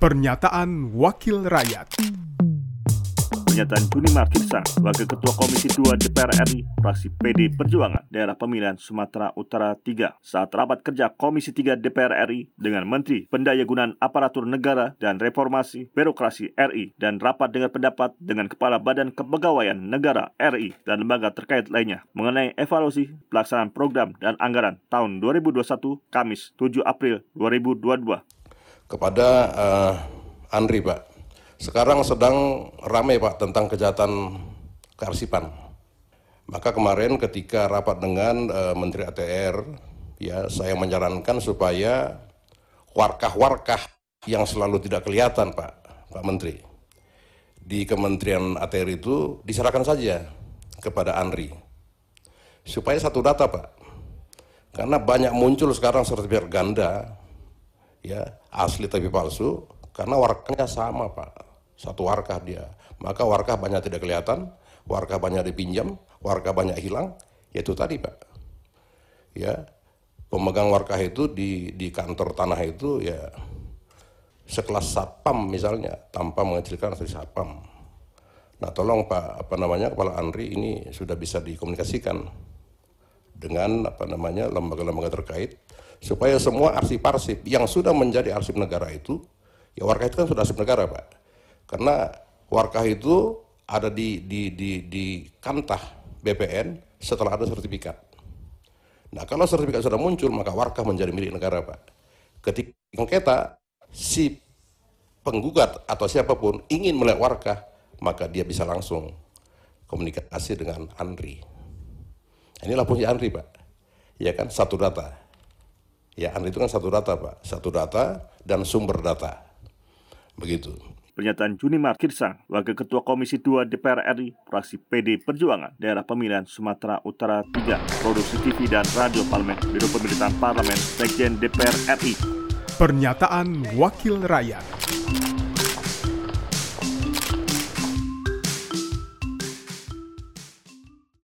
Pernyataan Wakil Rakyat Pernyataan Juni Markirsa, Wakil Ketua Komisi 2 DPR RI, fraksi PD Perjuangan, Daerah Pemilihan Sumatera Utara 3, saat rapat kerja Komisi 3 DPR RI dengan Menteri Pendayagunaan Aparatur Negara dan Reformasi Birokrasi RI dan rapat dengan pendapat dengan Kepala Badan Kepegawaian Negara RI dan lembaga terkait lainnya mengenai evaluasi pelaksanaan program dan anggaran tahun 2021 Kamis 7 April 2022. Kepada uh, Andri Pak, sekarang sedang ramai Pak tentang kejahatan kearsipan. Maka kemarin ketika rapat dengan uh, Menteri ATR, ya saya menyarankan supaya warkah-warkah yang selalu tidak kelihatan Pak, Pak Menteri, di Kementerian ATR itu diserahkan saja kepada Andri. Supaya satu data Pak, karena banyak muncul sekarang sertifikat ganda, ya asli tapi palsu, karena warkanya sama Pak satu warkah dia. Maka warkah banyak tidak kelihatan, warkah banyak dipinjam, warkah banyak hilang, yaitu tadi Pak. Ya, pemegang warkah itu di, di kantor tanah itu ya sekelas satpam misalnya, tanpa mengecilkan dari satpam. Nah tolong Pak, apa namanya, Kepala Andri ini sudah bisa dikomunikasikan dengan apa namanya lembaga-lembaga terkait supaya semua arsip-arsip yang sudah menjadi arsip negara itu ya warga itu kan sudah arsip negara Pak karena warkah itu ada di, di, di, di kantah BPN setelah ada sertifikat. Nah kalau sertifikat sudah muncul maka warkah menjadi milik negara Pak. Ketika sengketa si penggugat atau siapa pun ingin melihat warkah maka dia bisa langsung komunikasi dengan Andri. Inilah fungsi Andri Pak. Ya kan satu data. Ya Andri itu kan satu data Pak. Satu data dan sumber data. Begitu. Pernyataan Juni Markirsa, Wakil Ketua Komisi 2 DPR RI, fraksi PD Perjuangan, Daerah Pemilihan Sumatera Utara 3, Produksi TV dan Radio Parlemen, Biro Pemerintahan Parlemen, Sekjen DPR RI. Pernyataan Wakil Rakyat.